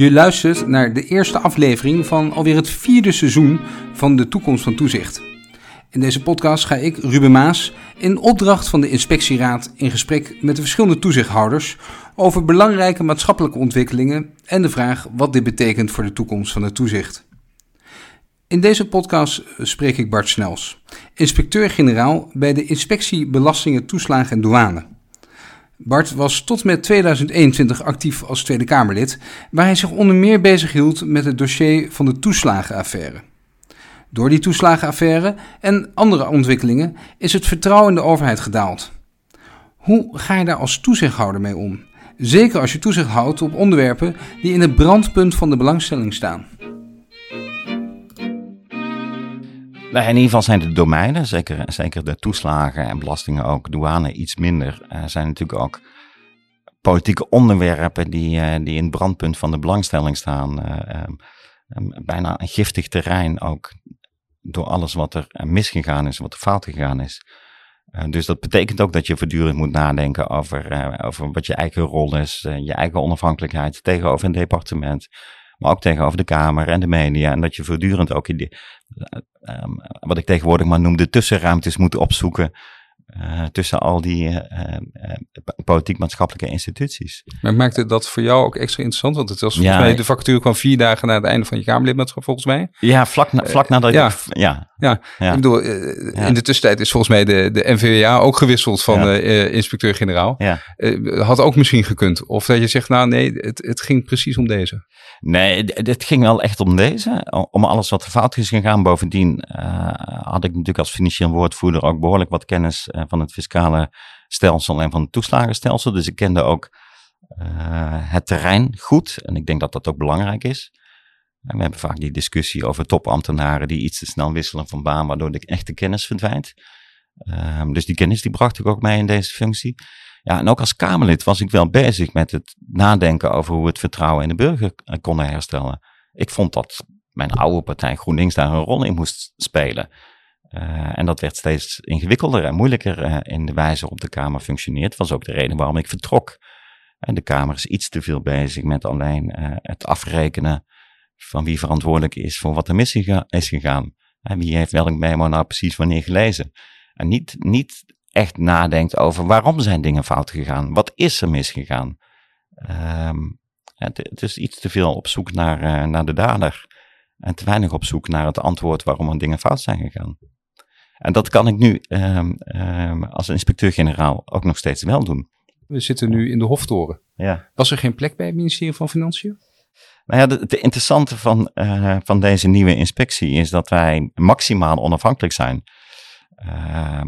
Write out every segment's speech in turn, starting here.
Je luistert naar de eerste aflevering van alweer het vierde seizoen van de Toekomst van Toezicht. In deze podcast ga ik, Ruben Maas, in opdracht van de Inspectieraad in gesprek met de verschillende toezichthouders over belangrijke maatschappelijke ontwikkelingen en de vraag wat dit betekent voor de toekomst van het toezicht. In deze podcast spreek ik Bart Snels, inspecteur-generaal bij de Inspectie Belastingen, Toeslagen en Douane. Bart was tot met 2021 actief als Tweede Kamerlid, waar hij zich onder meer bezighield met het dossier van de toeslagenaffaire. Door die toeslagenaffaire en andere ontwikkelingen is het vertrouwen in de overheid gedaald. Hoe ga je daar als toezichthouder mee om? Zeker als je toezicht houdt op onderwerpen die in het brandpunt van de belangstelling staan. Nou, in ieder geval zijn de domeinen, zeker, zeker de toeslagen en belastingen ook, douane iets minder, uh, zijn natuurlijk ook politieke onderwerpen die, uh, die in het brandpunt van de belangstelling staan. Uh, um, bijna een giftig terrein ook door alles wat er misgegaan is, wat er fout gegaan is. dus dat betekent ook dat je voortdurend moet nadenken over, over wat je eigen rol is, je eigen onafhankelijkheid tegenover een departement maar ook tegenover de Kamer en de media. En dat je voortdurend ook in die, um, wat ik tegenwoordig maar noem, de tussenruimtes moet opzoeken. Uh, tussen al die uh, uh, politiek-maatschappelijke instituties. Maar maakte dat voor jou ook extra interessant? Want het was volgens ja, mij, de vacature kwam vier dagen na het einde van je Kamerlidmaatschap, volgens mij. Ja, vlak, na, vlak nadat ja. ik... Ja, ja. ja. ik bedoel, in de tussentijd is volgens mij de, de NVWA ook gewisseld van inspecteur-generaal. Ja. had ook misschien gekund. Of dat je zegt, nou nee, het, het ging precies om deze. Nee, het ging wel echt om deze. Om alles wat er fout is gegaan. Bovendien had ik natuurlijk als financieel woordvoerder ook behoorlijk wat kennis van het fiscale stelsel en van het toeslagenstelsel. Dus ik kende ook het terrein goed. En ik denk dat dat ook belangrijk is. En we hebben vaak die discussie over topambtenaren die iets te snel wisselen van baan, waardoor de echte kennis verdwijnt. Uh, dus die kennis die bracht ik ook mee in deze functie. Ja, en ook als Kamerlid was ik wel bezig met het nadenken over hoe we het vertrouwen in de burger konden herstellen. Ik vond dat mijn oude partij GroenLinks daar een rol in moest spelen. Uh, en dat werd steeds ingewikkelder en moeilijker uh, in de wijze waarop de Kamer functioneert. Was ook de reden waarom ik vertrok. En de Kamer is iets te veel bezig met alleen het afrekenen van wie verantwoordelijk is voor wat er mis is gegaan. En wie heeft welk memo nou precies wanneer gelezen. En niet, niet echt nadenkt over waarom zijn dingen fout gegaan. Wat is er misgegaan? Um, het, het, is iets te veel op zoek naar, naar de dader. En te weinig op zoek naar het antwoord waarom er dingen fout zijn gegaan. En dat kan ik nu um, um, als inspecteur-generaal ook nog steeds wel doen. We zitten nu in de Hoftoren. Ja. Was er geen plek bij het ministerie van Financiën? Nou ja, het interessante van, uh, van deze nieuwe inspectie is dat wij maximaal onafhankelijk zijn. Uh,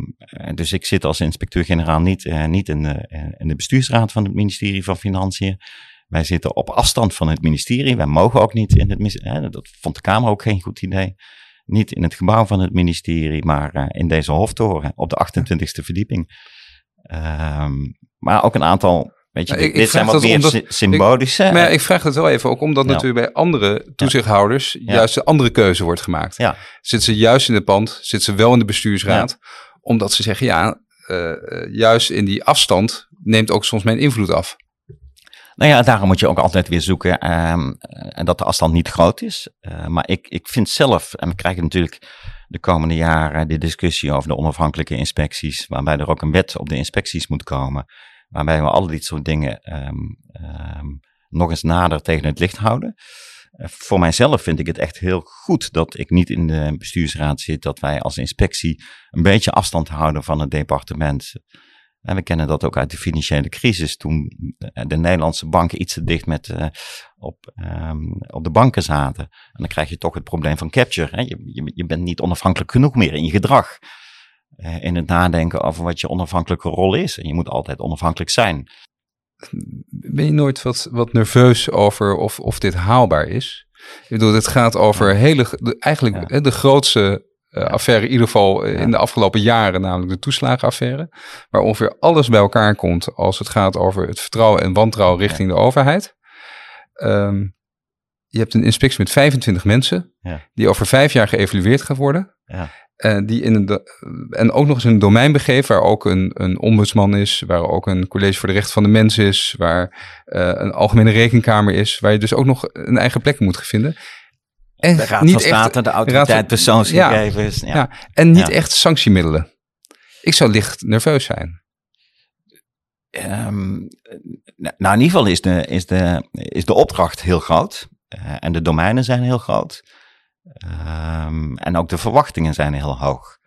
dus ik zit als inspecteur-generaal niet, uh, niet in, de, in de bestuursraad van het ministerie van Financiën. Wij zitten op afstand van het ministerie. Wij mogen ook niet in het. Dat vond de Kamer ook geen goed idee niet in het gebouw van het ministerie, maar in deze hoftoren op de 28e verdieping. Um, maar ook een aantal, weet je, ik, dit, zijn wat meer omdat, symbolische. Ik, maar ja, ik vraag het wel even, ook omdat ja. natuurlijk bij andere toezichthouders ja. juist een andere keuze wordt gemaakt. Ja. Zitten ze juist in het pand, zitten ze wel in de bestuursraad, omdat ze zeggen, ja, uh, juist in die afstand neemt ook soms mijn invloed af. Nou ja, daarom moet je ook altijd weer zoeken en dat de afstand niet groot is. Uh, maar ik, ik vind zelf, en we krijgen natuurlijk de komende jaren de discussie over de onafhankelijke inspecties, waarbij er ook een wet op de inspecties moet komen, waarbij we al dit soort dingen um, um, nog eens nader tegen het licht houden. Uh, voor mijzelf vind ik het echt heel goed dat ik niet in de bestuursraad zit, dat wij als inspectie een beetje afstand houden van het departement. En we kennen dat ook uit de financiële crisis, toen de Nederlandse banken iets te dicht met, uh, op, um, op de banken zaten. En dan krijg je toch het probleem van capture. Hè? Je, je, je bent niet onafhankelijk genoeg meer in je gedrag. Uh, in het nadenken over wat je onafhankelijke rol is. En je moet altijd onafhankelijk zijn. Ben je nooit wat, wat nerveus over of, of dit haalbaar is? Ik bedoel, het gaat over hele, de, eigenlijk ja. de grootste uh, affaire, in ieder geval uh, ja. in de afgelopen jaren, namelijk de toeslagenaffaire, waar ongeveer alles bij elkaar komt als het gaat over het vertrouwen en wantrouwen richting ja. de overheid. Um, je hebt een inspectie met 25 mensen, die over vijf jaar geëvalueerd gaat worden. Die in een en ook nog eens een domein begeeft waar ook een, een ombudsman is, waar ook een college voor de rechten van de mens is, waar een algemene rekenkamer is, waar je dus ook nog een eigen plek moet vinden. En de Raad niet van State, echt, de autoriteit persoonsgegevens. Ja, ja, en niet echt sanctiemiddelen. Ik zou licht nerveus zijn. Um, nou, in ieder geval is de, is de, is de opdracht heel groot. Uh, en de domeinen zijn heel groot. Um, en ook de verwachtingen zijn heel hoog.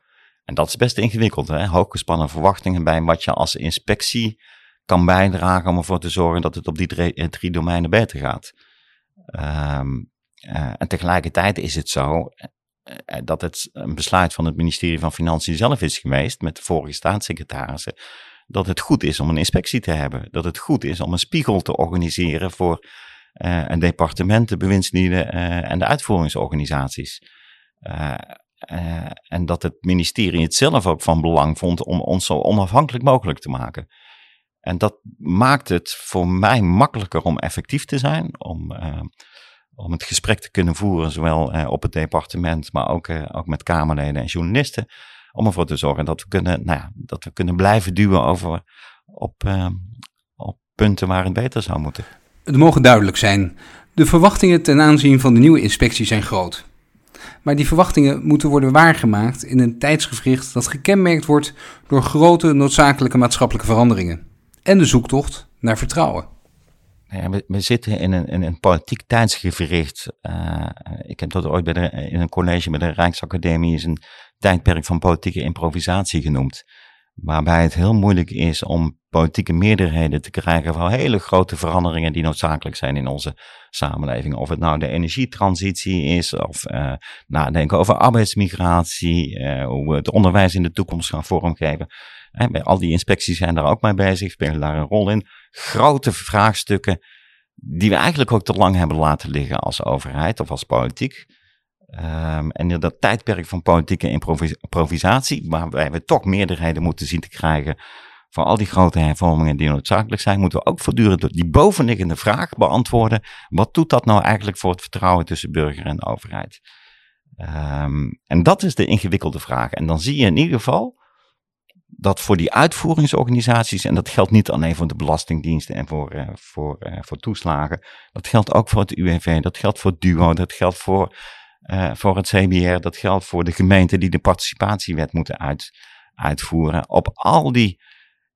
En dat is best ingewikkeld. Hè? Hooggespannen verwachtingen bij wat je als inspectie kan bijdragen om ervoor te zorgen dat het op die drie, eh, domeinen beter gaat. Um, uh, en tegelijkertijd is het zo dat het een besluit van het ministerie van Financiën zelf is geweest, met de vorige staatssecretarissen, dat het goed is om een inspectie te hebben. Dat het goed is om een spiegel te organiseren voor uh, een departement, de bewindslieden uh, en de uitvoeringsorganisaties. Uh, en dat het ministerie het zelf ook van belang vond om ons zo onafhankelijk mogelijk te maken. En dat maakt het voor mij makkelijker om effectief te zijn, om, om het gesprek te kunnen voeren, zowel op het departement, maar ook, ook met Kamerleden en journalisten om ervoor te zorgen dat we kunnen, nou ja, dat we kunnen blijven duwen over, op, op punten waar het beter zou moeten. Het mogen duidelijk zijn. De verwachtingen ten aanzien van de nieuwe inspectie zijn groot. Maar die verwachtingen moeten worden waargemaakt in een tijdsgevricht dat gekenmerkt wordt door grote noodzakelijke maatschappelijke veranderingen en de zoektocht naar vertrouwen. Ja, we, zitten in een, een politiek tijdsgevricht. Uh, ik heb dat ooit bij de, in een college bij de Rijksacademie is een tijdperk van politieke improvisatie genoemd. Waarbij het heel moeilijk is om politieke meerderheden te krijgen voor hele grote veranderingen die noodzakelijk zijn in onze samenleving. Of het nou de energietransitie is, of uh, nadenken over arbeidsmigratie, uh, hoe we het onderwijs in de toekomst gaan vormgeven. En bij al die inspecties zijn daar ook mee bezig, spelen daar een rol in. Grote vraagstukken die we eigenlijk ook te lang hebben laten liggen als overheid of als politiek. Um, en dat tijdperk van politieke improvisatie, waarbij we toch meerderheden moeten zien te krijgen voor al die grote hervormingen die noodzakelijk zijn, moeten we ook voortdurend die bovenliggende vraag beantwoorden. Wat doet dat nou eigenlijk voor het vertrouwen tussen burger en overheid? Um, en dat is de ingewikkelde vraag. En dan zie je in ieder geval dat voor die uitvoeringsorganisaties, en dat geldt niet alleen voor de Belastingdiensten en voor, uh, voor, uh, voor toeslagen, dat geldt ook voor het UWV, dat geldt voor DUO, dat geldt voor uh, voor het CBR. Dat geldt voor de gemeenten die de participatiewet moeten uit, uitvoeren. Op al die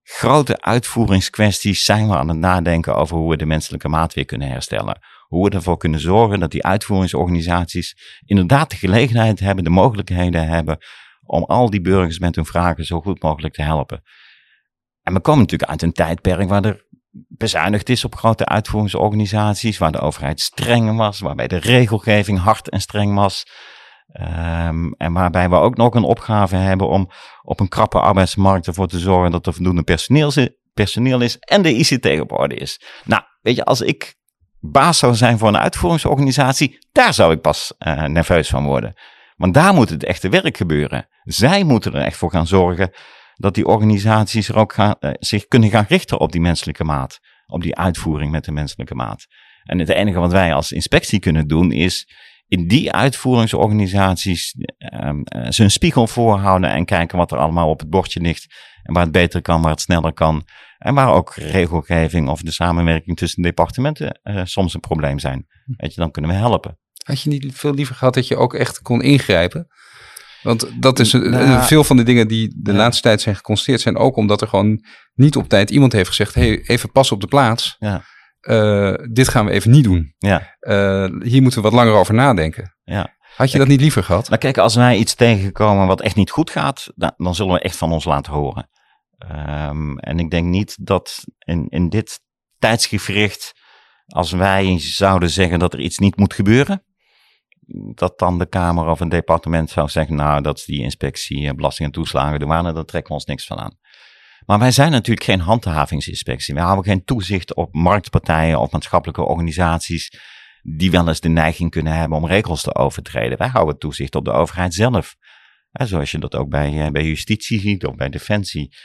grote uitvoeringskwesties zijn we aan het nadenken over hoe we de menselijke maat weer kunnen herstellen. Hoe we ervoor kunnen zorgen dat die uitvoeringsorganisaties inderdaad de gelegenheid hebben, de mogelijkheden hebben om al die burgers met hun vragen zo goed mogelijk te helpen. En we komen natuurlijk uit een tijdperk waar er bezuinigd is op grote uitvoeringsorganisaties, waar de overheid streng was, waarbij de regelgeving hard en streng was. Um, en waarbij we ook nog een opgave hebben om op een krappe arbeidsmarkt ervoor te zorgen dat er voldoende personeel, personeel is en de ICT op orde is. Nou, weet je, als ik baas zou zijn voor een uitvoeringsorganisatie, daar zou ik pas uh, nerveus van worden. Want daar moet het echte werk gebeuren. Zij moeten er echt voor gaan zorgen dat die organisaties er ook gaan, uh, zich kunnen gaan richten op die menselijke maat. Op die uitvoering met de menselijke maat. En het enige wat wij als inspectie kunnen doen is in die uitvoeringsorganisaties um, ze een spiegel voorhouden en kijken wat er allemaal op het bordje ligt. En waar het beter kan, waar het sneller kan. En waar ook regelgeving of de samenwerking tussen departementen uh, soms een probleem zijn. Hm. Weet je, dan kunnen we helpen. Had je niet veel liever gehad dat je ook echt kon ingrijpen? Want dat is nou, veel van de dingen die de laatste tijd zijn geconstateerd zijn ook omdat er gewoon niet op tijd iemand heeft gezegd: hey, even pas op de plaats. Ja. Uh, dit gaan we even niet doen. Ja. Uh, hier moeten we wat langer over nadenken. Ja. Had je dat niet liever gehad? Nou kijk, als wij iets tegenkomen wat echt niet goed gaat, dan, dan zullen we echt van ons laten horen. Um, en ik denk niet dat in, in dit tijdsgevricht, als wij zouden zeggen dat er iets niet moet gebeuren, dat dan de Kamer of een departement zou zeggen, nou, dat is die inspectie eh, belasting en toeslagen, douane, daar trekken we ons niks van aan. Maar wij zijn natuurlijk geen handhavingsinspectie. Wij houden geen toezicht op marktpartijen of maatschappelijke organisaties die wel eens de neiging kunnen hebben om regels te overtreden. Wij houden toezicht op de overheid zelf. zoals je dat ook bij, eh, bij justitie ziet of bij defensie.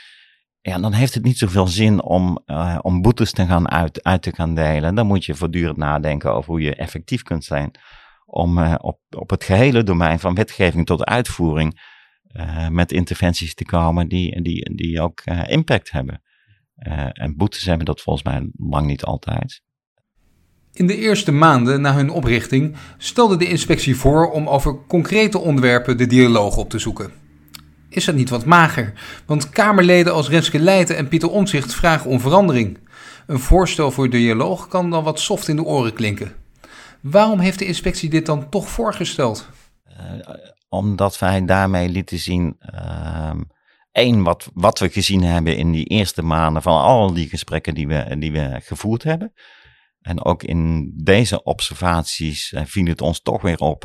Ja, dan heeft het niet zoveel zin om, uh, om boetes te gaan uit, uit te gaan delen. Dan moet je voortdurend nadenken over hoe je effectief kunt zijn om uh, op, op het gehele domein van wetgeving tot uitvoering met interventies te komen die, die, die ook impact hebben. en boetes hebben dat volgens mij lang niet altijd. In de eerste maanden na hun oprichting stelde de inspectie voor om over concrete onderwerpen de dialoog op te zoeken. Is dat niet wat mager? Want Kamerleden als Renske Leijten en Pieter Omtzigt vragen om verandering. Een voorstel voor dialoog kan dan wat soft in de oren klinken. Waarom heeft de inspectie dit dan toch voorgesteld? Uh, omdat wij daarmee lieten zien. Uh, wat, wat we gezien hebben in die eerste maanden van al die gesprekken die we, die we gevoerd hebben. En ook in deze observaties uh, viel het ons toch weer op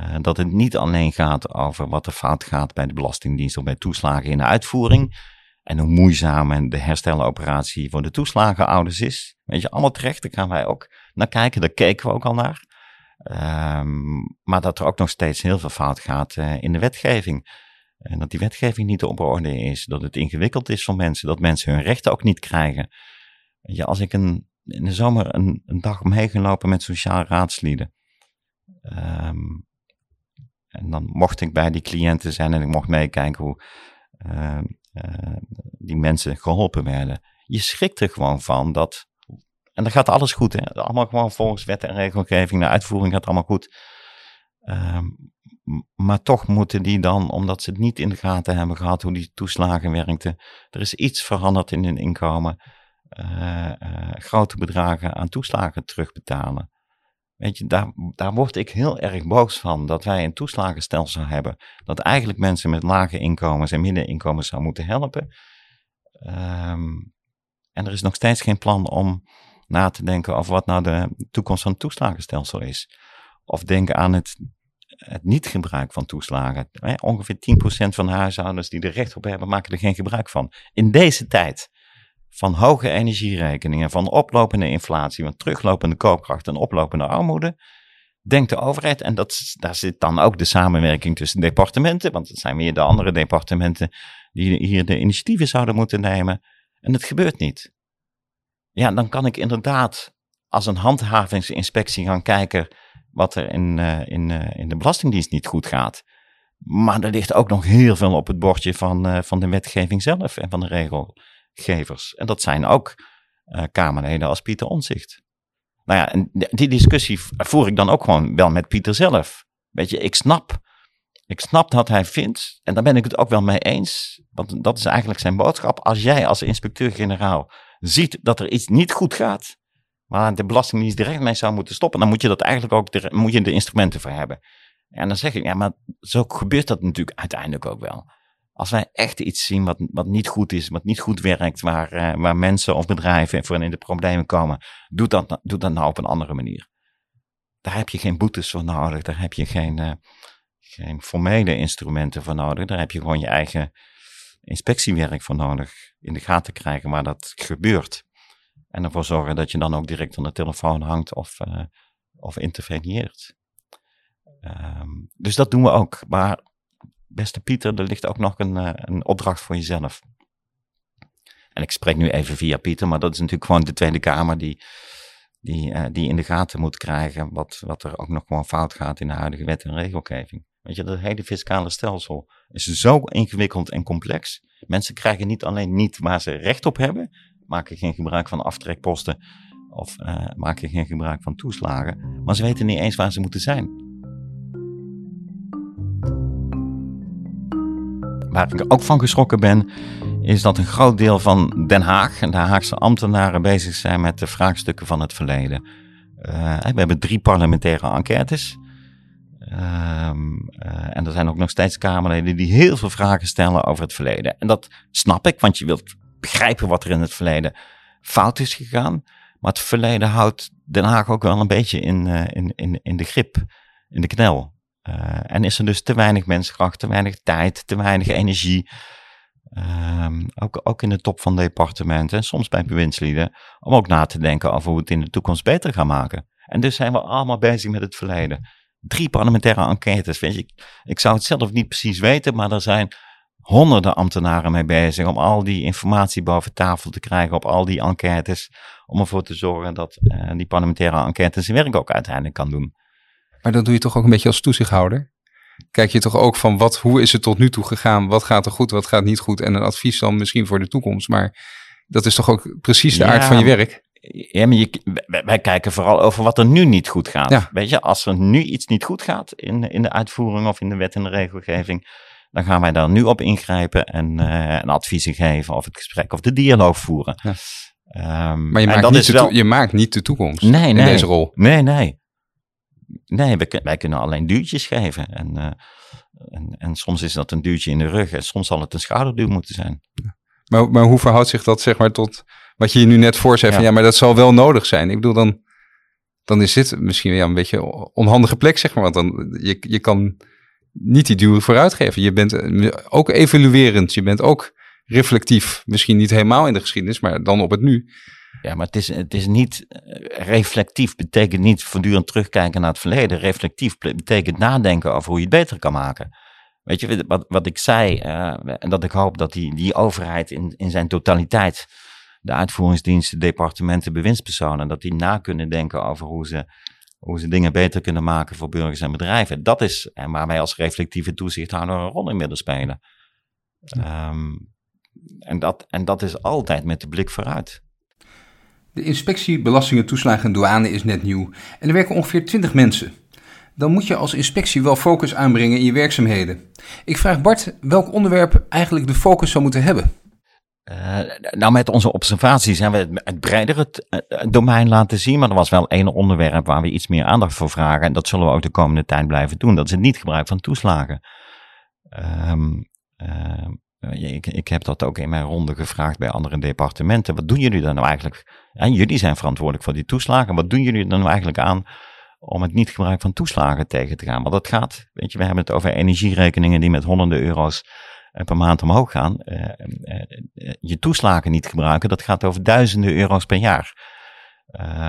uh, dat het niet alleen gaat over wat er fout gaat bij de Belastingdienst of bij toeslagen in de uitvoering. En hoe moeizaam de hersteloperatie voor de toeslagenouders is. Weet je, allemaal terecht, daar gaan wij ook naar kijken. Daar keken we ook al naar. Um, maar dat er ook nog steeds heel veel fout gaat uh, in de wetgeving. En dat die wetgeving niet op orde is. Dat het ingewikkeld is voor mensen. Dat mensen hun rechten ook niet krijgen. Je, als ik een in de zomer een, een dag meegelopen met sociale raadslieden. Um, en dan mocht ik bij die cliënten zijn en ik mocht meekijken hoe uh, uh, die mensen geholpen werden. Je schrikt er gewoon van dat. En dan gaat alles goed, hè? Allemaal gewoon volgens wet en regelgeving. De uitvoering gaat allemaal goed. Um, maar toch moeten die dan, omdat ze het niet in de gaten hebben gehad hoe die toeslagen werkten. Er is iets veranderd in hun inkomen uh, uh, grote bedragen aan toeslagen terugbetalen. Weet je, daar, daar word ik heel erg boos van dat wij een toeslagenstelsel hebben. Dat eigenlijk mensen met lage inkomens en middeninkomens zou moeten helpen. Um, en er is nog steeds geen plan om na te denken over wat nou de toekomst van het toeslagenstelsel is. Of denken aan het, het niet-gebruik van toeslagen. ongeveer 10% van de huishoudens die er recht op hebben, maken er geen gebruik van. In deze tijd van hoge energierekeningen, van oplopende inflatie, van teruglopende koopkracht en oplopende armoede, denkt de overheid, en dat, daar zit dan ook de samenwerking tussen departementen, want het zijn weer de andere departementen die hier de initiatieven zouden moeten nemen, en het gebeurt niet. Ja, dan kan ik inderdaad als een handhavingsinspectie gaan kijken wat er in, uh, in, uh, in de Belastingdienst niet goed gaat. Maar er ligt ook nog heel veel op het bordje van, uh, van de wetgeving zelf en van de regel gevers. En dat zijn ook Kamerleden als Pieter Onzicht. Nou ja, en die discussie voer ik dan ook gewoon wel met Pieter zelf. Weet je, ik snap, ik snap dat hij vindt, en daar ben ik het ook wel mee eens, want dat is eigenlijk zijn boodschap. Als jij als inspecteur-generaal ziet dat er iets niet goed gaat, waar de Belastingdienst direct mee zou moeten stoppen, dan moet je dat eigenlijk ook, de, moet je de instrumenten voor hebben. En dan zeg ik, ja, maar zo gebeurt dat natuurlijk uiteindelijk ook wel als wij echt iets zien wat, wat niet goed is, wat niet goed werkt, waar, uh, waar mensen of bedrijven voor in de problemen komen, doe dat, doe dat nou op een andere manier. Daar heb je geen boetes voor nodig, daar heb je geen, uh, geen formele instrumenten voor nodig, daar heb je gewoon je eigen inspectiewerk voor nodig, in de gaten krijgen waar dat gebeurt. En ervoor zorgen dat je dan ook direct aan de telefoon hangt of, uh, of interveneert. Um, dus dat doen we ook. Maar beste Pieter, er ligt ook nog een, eh, een opdracht voor jezelf. En ik spreek nu even via Pieter, maar dat is natuurlijk gewoon de Tweede Kamer die, die, uh, die in de gaten moet krijgen wat, wat er ook nog gewoon fout gaat in de huidige wet en regelgeving. Weet je, dat hele fiscale stelsel is zo ingewikkeld en complex. Mensen krijgen niet alleen niet waar ze recht op hebben, maken geen gebruik van aftrekposten of uh, maken geen gebruik van toeslagen, maar ze weten niet eens waar ze moeten zijn. waar ik ook van geschrokken ben, is dat een groot deel van Den Haag en de Haagse ambtenaren bezig zijn met de vraagstukken van het verleden. Uh, we hebben drie parlementaire enquêtes. Uh, uh, en er zijn ook nog steeds Kamerleden die heel veel vragen stellen over het verleden. En dat snap ik, want je wilt begrijpen wat er in het verleden fout is gegaan. Maar het verleden houdt Den Haag ook wel een beetje in, uh, in, in, in de grip, in de knel. Uh, en is er dus te weinig menskracht, te weinig tijd, te weinig energie. Um, ook, ook in de top van departementen en soms bij bewindslieden. Om ook na te denken over hoe we het in de toekomst beter gaan maken. En dus zijn we allemaal bezig met het verleden. Drie parlementaire enquêtes. Weet je, ik, ik zou het zelf niet precies weten, maar er zijn honderden ambtenaren mee bezig om al die informatie boven tafel te krijgen op al die enquêtes. Om ervoor te zorgen dat uh, die parlementaire enquêtes zijn werk ook uiteindelijk kan doen. Maar dat doe je toch ook een beetje als toezichthouder? kijk je toch ook van wat, hoe is het tot nu toe gegaan? Wat gaat er goed, wat gaat niet goed? En een advies dan misschien voor de toekomst. Maar dat is toch ook precies de aard van je werk? Ja, maar je, wij, kijken vooral over wat er nu niet goed gaat. Weet je, als er nu iets niet goed gaat in, in de uitvoering of in de wet en de regelgeving, dan gaan wij daar nu op ingrijpen en, uh, adviezen geven of het gesprek of de dialoog voeren. Ja. Um, maar je maakt, niet wel... je maakt niet de toekomst nee, in deze rol. Nee, nee. Nee, wij, wij kunnen alleen duwtjes geven. En, uh, en, en, soms is dat een duwtje in de rug en soms zal het een schouderduw moeten zijn. Maar, maar hoe verhoudt zich dat zeg maar tot wat je je nu net voor zei? Ja. Van, ja, maar dat zal wel nodig zijn. Ik bedoel, dan, dan is dit misschien ja, een beetje een onhandige plek, zeg maar. Want dan, je, je kan niet die duw vooruit geven. Je bent eh, ook evaluerend. Je bent ook reflectief. Misschien niet helemaal in de geschiedenis, maar dan op het nu. Ja, maar het is, het is niet eh, reflectief, betekent niet voortdurend terugkijken naar het verleden. Reflectief betekent nadenken over hoe je het beter kan maken. Weet je, wat, wat ik zei, uh, en dat ik hoop dat die, die overheid in, in zijn totaliteit, de uitvoeringsdiensten, departementen, bewindspersonen, dat die na kunnen denken over hoe ze, hoe ze dingen beter kunnen maken voor burgers en bedrijven. Dat is en waar wij als reflectieve toezichthouder een rol in willen spelen. Um, en, dat, en dat is altijd met de blik vooruit. De inspectie Belastingen, Toeslagen en Douane is net nieuw en er werken ongeveer 20 mensen. Dan moet je als inspectie wel focus aanbrengen in je werkzaamheden. Ik vraag Bart welk onderwerp eigenlijk de focus zou moeten hebben. Uh, nou, met onze observaties hebben we het, bredere uh, domein laten zien, maar er was wel één onderwerp waar we iets meer aandacht voor vragen. En dat zullen we ook de komende tijd blijven doen. Dat is het niet gebruik van toeslagen. Uh, ik, ik, heb dat ook in mijn ronde gevraagd bij andere departementen. Wat doen jullie dan nou eigenlijk? En jullie zijn verantwoordelijk voor die toeslagen. Wat doen jullie dan nou eigenlijk aan om het niet gebruik van toeslagen tegen te gaan? Want dat gaat, weet je, we hebben het over energierekeningen die met honderden euro's eh, per maand omhoog gaan. Uh, uh, je toeslagen niet gebruiken, dat gaat over duizenden euro's per jaar.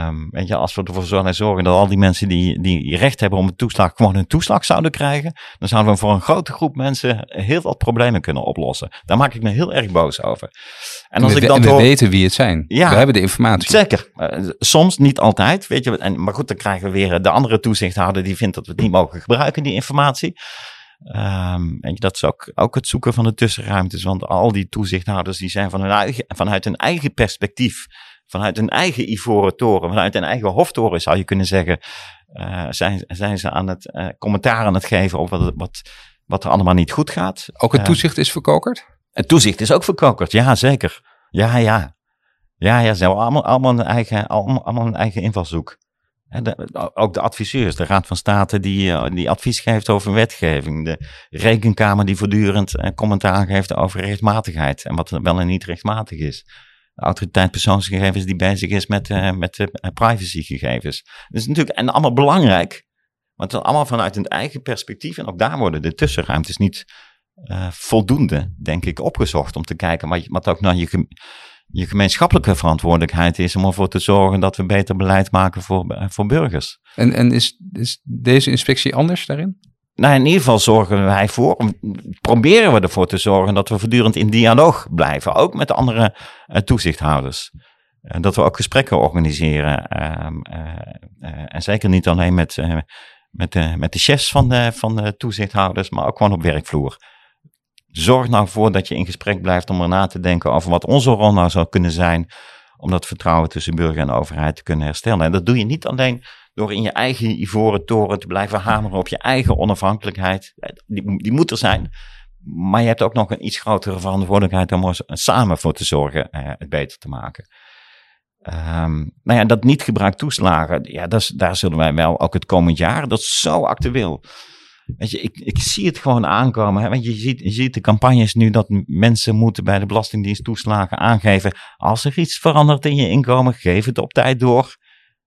Um, weet je, als we ervoor zorgen dat al die mensen die, die recht hebben om een toeslag gewoon een toeslag zouden krijgen, dan zouden we voor een grote groep mensen heel wat problemen kunnen oplossen. Daar maak ik me heel erg boos over. En, als we, ik dan we weten wie het zijn. Ja, we hebben de informatie. Zeker. Uh, soms, niet altijd. Weet je, en, maar goed, dan krijgen we weer de andere toezichthouder die vindt dat we het niet mogen gebruiken, die informatie. Um, en dat is ook, ook het zoeken van de tussenruimtes. Want al die toezichthouders die zijn van hun eigen, vanuit hun eigen perspectief vanuit een eigen ivoren toren, vanuit een eigen hoftoren zou je kunnen zeggen, uh, zijn, zijn ze aan het uh, commentaar aan het geven over wat, wat, wat er allemaal niet goed gaat. Ook het eh, toezicht is verkokerd? Het toezicht is ook verkokerd, ja zeker. Ja, ja. Ja, ja, ze hebben allemaal, allemaal, een, eigen, allemaal, allemaal een eigen invalshoek. Ook de adviseurs, de Raad van State die, die advies geeft over wetgeving. De Rekenkamer die voortdurend commentaar geeft over rechtmatigheid en wat wel en niet rechtmatig is de autoriteit persoonsgegevens die bezig is met, uh, met privacygegevens. Dat is natuurlijk en allemaal belangrijk, want is allemaal vanuit een eigen perspectief. En ook daar worden de tussenruimtes niet voldoende, denk ik, opgezocht om te kijken wat, wat ook nou je, je gemeenschappelijke verantwoordelijkheid is om ervoor te zorgen dat we beter beleid maken voor, voor burgers. En, en is, is deze inspectie anders daarin? Nou, in ieder geval zorgen wij voor, proberen we ervoor te zorgen dat we voortdurend in dialoog blijven, ook met de andere uh, toezichthouders. Uh, dat we ook gesprekken organiseren. Uh, en zeker niet alleen met, met, de, met de chefs van de, van de toezichthouders, maar ook gewoon op werkvloer. Zorg nou voor dat je in gesprek blijft om er na te denken over wat onze rol nou zou kunnen zijn om dat vertrouwen tussen burger en overheid te kunnen herstellen. En dat doe je niet alleen door in je eigen ivoren toren te blijven hameren op je eigen onafhankelijkheid. Die, die moet er zijn. Maar je hebt ook nog een iets grotere verantwoordelijkheid om er samen voor te zorgen eh, het beter te maken. Um, nou ja, dat niet gebruik toeslagen, ja, dat is, daar zullen wij wel ook het komend jaar, dat is zo actueel. Weet je, ik, ik zie het gewoon aankomen. Hè? Want je ziet, je ziet de campagnes nu dat mensen moeten bij de Belastingdienst toeslagen aangeven. Als er iets verandert in je inkomen, geef het op tijd door.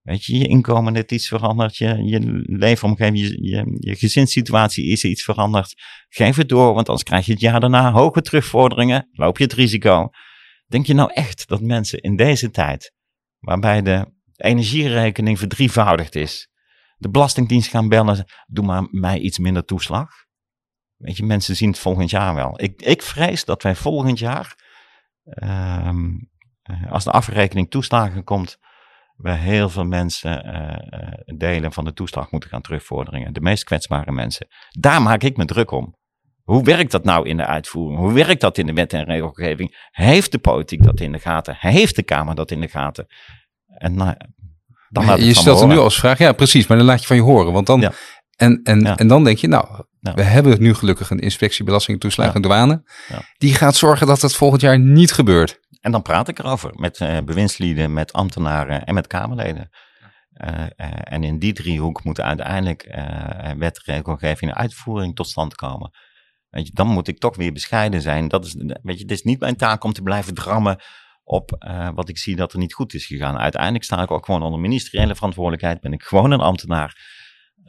Weet je, je inkomen net iets veranderd, je, je leefomgeving, je, je, je gezinssituatie is iets veranderd. Geef het door, want anders krijg je het jaar daarna hoge terugvorderingen, loop je het risico. Denk je nou echt dat mensen in deze tijd, waarbij de energierekening verdrievoudigd is, de Belastingdienst gaan bellen, doe maar mij iets minder toeslag? Weet je, mensen zien het volgend jaar wel. Ik, ik vrees dat wij volgend jaar, um, als de afrekening toeslagen komt, we heel veel mensen uh, delen van de toeslag moeten gaan terugvorderingen. De meest kwetsbare mensen. Daar maak ik me druk om. Hoe werkt dat nou in de uitvoering? Hoe werkt dat in de wet en regelgeving? Heeft de politiek dat in de gaten? Heeft de Kamer dat in de gaten? En nou, dan laat je stelt er nu als vraag, ja precies, maar dan laat je van je horen. Want dan, en, en, en dan denk je, nou, we hebben nu gelukkig een inspectie belasting, toeslagen en douane. Die gaat zorgen dat het volgend jaar niet gebeurt. En dan praat ik erover met uh, bewindslieden, met ambtenaren en met Kamerleden. Uh, uh, en in die driehoek moet uiteindelijk wet, regelgeving en uitvoering tot stand komen. Weet je, dan moet ik toch weer bescheiden zijn. Dat is, weet je, het is niet mijn taak om te blijven drammen op wat ik zie dat er niet goed is gegaan. Uiteindelijk sta ik ook gewoon onder ministeriële verantwoordelijkheid. Ben ik gewoon een ambtenaar.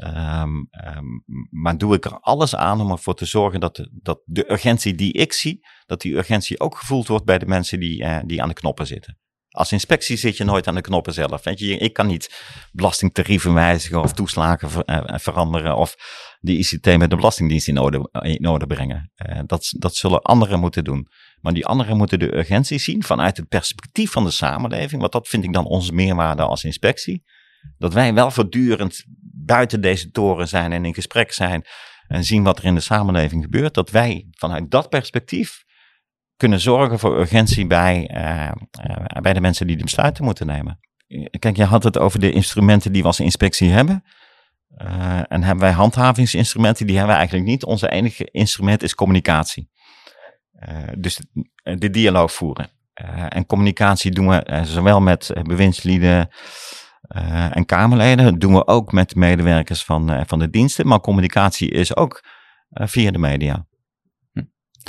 Um, um, maar doe ik er alles aan om ervoor te zorgen dat de, dat de urgentie die ik zie, dat die urgentie ook gevoeld wordt bij de mensen die, uh, die aan de knoppen zitten. Als inspectie zit je nooit aan de knoppen zelf. Je, ik kan niet belastingtarieven wijzigen of toeslagen uh, veranderen of de ICT met de Belastingdienst in orde, in orde brengen. Dat, dat zullen anderen moeten doen. Maar die anderen moeten de urgentie zien vanuit het perspectief van de samenleving. Want dat vind ik dan onze meerwaarde als inspectie. Dat wij wel voortdurend buiten deze toren zijn en in gesprek zijn en zien wat er in de samenleving gebeurt, dat wij vanuit dat perspectief kunnen zorgen voor urgentie bij, uh, bij de mensen die de besluiten moeten nemen. Kijk, je had het over de instrumenten die we als inspectie hebben. Uh, en hebben wij handhavingsinstrumenten, die hebben we eigenlijk niet. Onze enige instrument is communicatie. Dus de, de, dialoog voeren. en communicatie doen we zowel met bewindslieden, uh, en Kamerleden. Dat doen we ook met medewerkers van, uh, van de diensten. Maar communicatie is ook uh, via de media. Hm.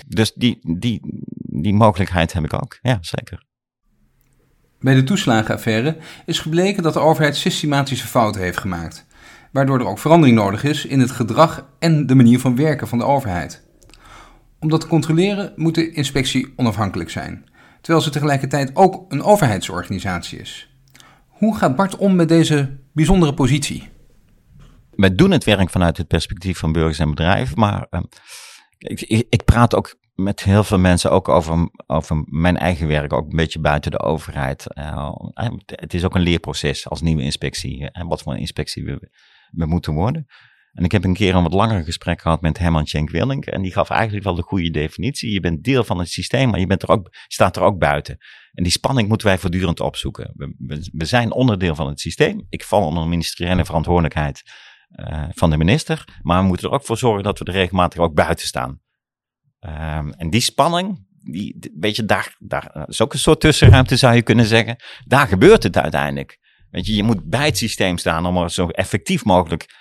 Dus die, die, die mogelijkheid heb ik ook. Ja, zeker. Bij de toeslagenaffaire is gebleken dat de overheid systematische fouten heeft gemaakt. Waardoor er ook verandering nodig is in het gedrag en de manier van werken van de overheid. Om dat te controleren moet de inspectie onafhankelijk zijn, terwijl ze tegelijkertijd ook een overheidsorganisatie is. Hoe gaat Bart om met deze bijzondere positie? Wij doen het werk vanuit het perspectief van burgers en bedrijven, maar uh, ik, ik, praat ook met heel veel mensen ook over, over mijn eigen werk, ook een beetje buiten de overheid. Uh, het is ook een leerproces als nieuwe inspectie en wat voor een inspectie we moeten worden. En ik heb een keer een wat langer gesprek gehad met Herman Schenk Willink. En die gaf eigenlijk wel de goede definitie. Je bent deel van het systeem, maar je bent er ook, staat er ook buiten. En die spanning moeten wij voortdurend opzoeken. We, we, zijn onderdeel van het systeem. Ik val onder ministeriële verantwoordelijkheid uh, van de minister. Maar we moeten er ook voor zorgen dat we er regelmatig ook buiten staan. Um, en die spanning, die, weet je, daar, daar is ook een soort tussenruimte zou je kunnen zeggen. Daar gebeurt het uiteindelijk. Weet je, je moet bij het systeem staan om er zo effectief mogelijk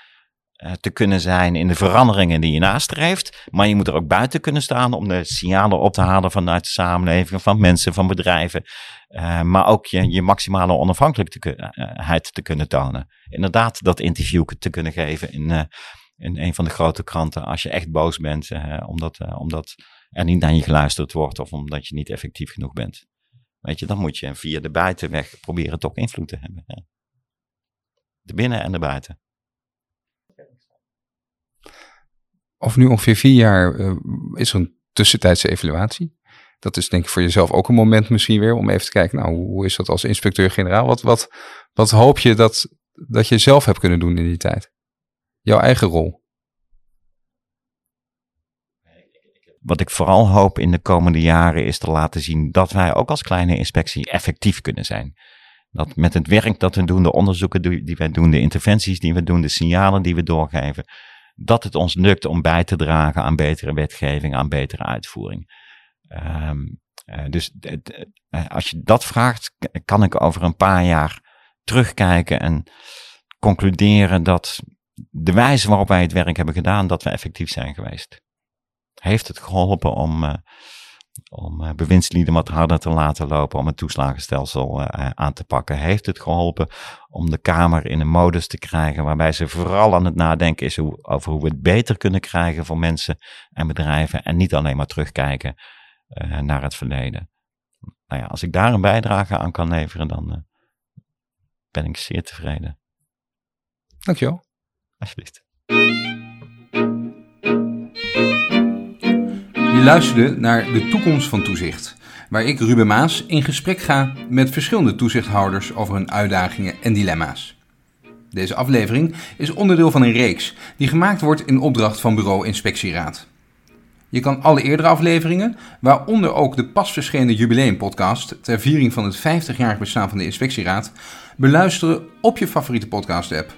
te kunnen zijn in de veranderingen die je nastreeft. Maar je moet er ook buiten kunnen staan om de signalen op te halen vanuit de samenleving, van mensen, van bedrijven. Uh, maar ook je, je maximale onafhankelijkheid te kunnen tonen. Inderdaad, dat interview te kunnen geven in, uh, in een van de grote kranten als je echt boos bent, omdat, omdat er niet naar je geluisterd wordt of omdat je niet effectief genoeg bent. Weet je, dan moet je via de buitenweg proberen toch invloed te hebben. De binnen en de buiten. Over nu ongeveer vier jaar uh, is er een tussentijdse evaluatie. Dat is denk ik voor jezelf ook een moment misschien weer om even te kijken, nou, hoe is dat als inspecteur-generaal? Wat, wat, wat hoop je dat, dat je zelf hebt kunnen doen in die tijd? Jouw eigen rol. Wat ik vooral hoop in de komende jaren is te laten zien dat wij ook als kleine inspectie effectief kunnen zijn. Dat met het werk dat we doen, de onderzoeken die wij doen, de interventies die we doen, de signalen die we doorgeven, dat het ons lukt om bij te dragen aan betere wetgeving, aan betere uitvoering. Um, uh, dus uh, als je dat vraagt, kan ik over een paar jaar terugkijken en concluderen dat de wijze waarop wij het werk hebben gedaan, dat we effectief zijn geweest. Heeft het geholpen om uh, om uh, bewindslieden wat harder te laten lopen, om het toeslagenstelsel aan te pakken. Heeft het geholpen om de Kamer in een modus te krijgen waarbij ze vooral aan het nadenken is hoe, over hoe we het beter kunnen krijgen voor mensen en bedrijven en niet alleen maar terugkijken uh, naar het verleden. Nou ja, als ik daar een bijdrage aan kan leveren, dan ben ik zeer tevreden. Dankjewel. Alsjeblieft. Je luisterde naar De Toekomst van Toezicht, waar ik, Ruben Maas, in gesprek ga met verschillende toezichthouders over hun uitdagingen en dilemma's. Deze aflevering is onderdeel van een reeks die gemaakt wordt in opdracht van Bureau Inspectieraad. Je kan alle eerdere afleveringen, waaronder ook de pas verschenen jubileumpodcast ter viering van het 50-jarig bestaan van de Inspectieraad, beluisteren op je favoriete podcast-app.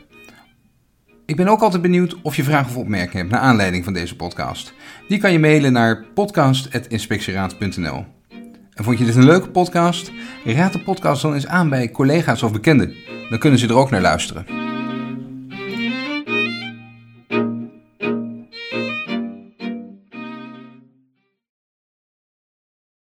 Ik ben ook altijd benieuwd of je vragen of opmerkingen hebt naar aanleiding van deze podcast. Die kan je mailen naar podcast.inspectieraad.nl. En vond je dit een leuke podcast? Raad de podcast dan eens aan bij collega's of bekenden. Dan kunnen ze er ook naar luisteren.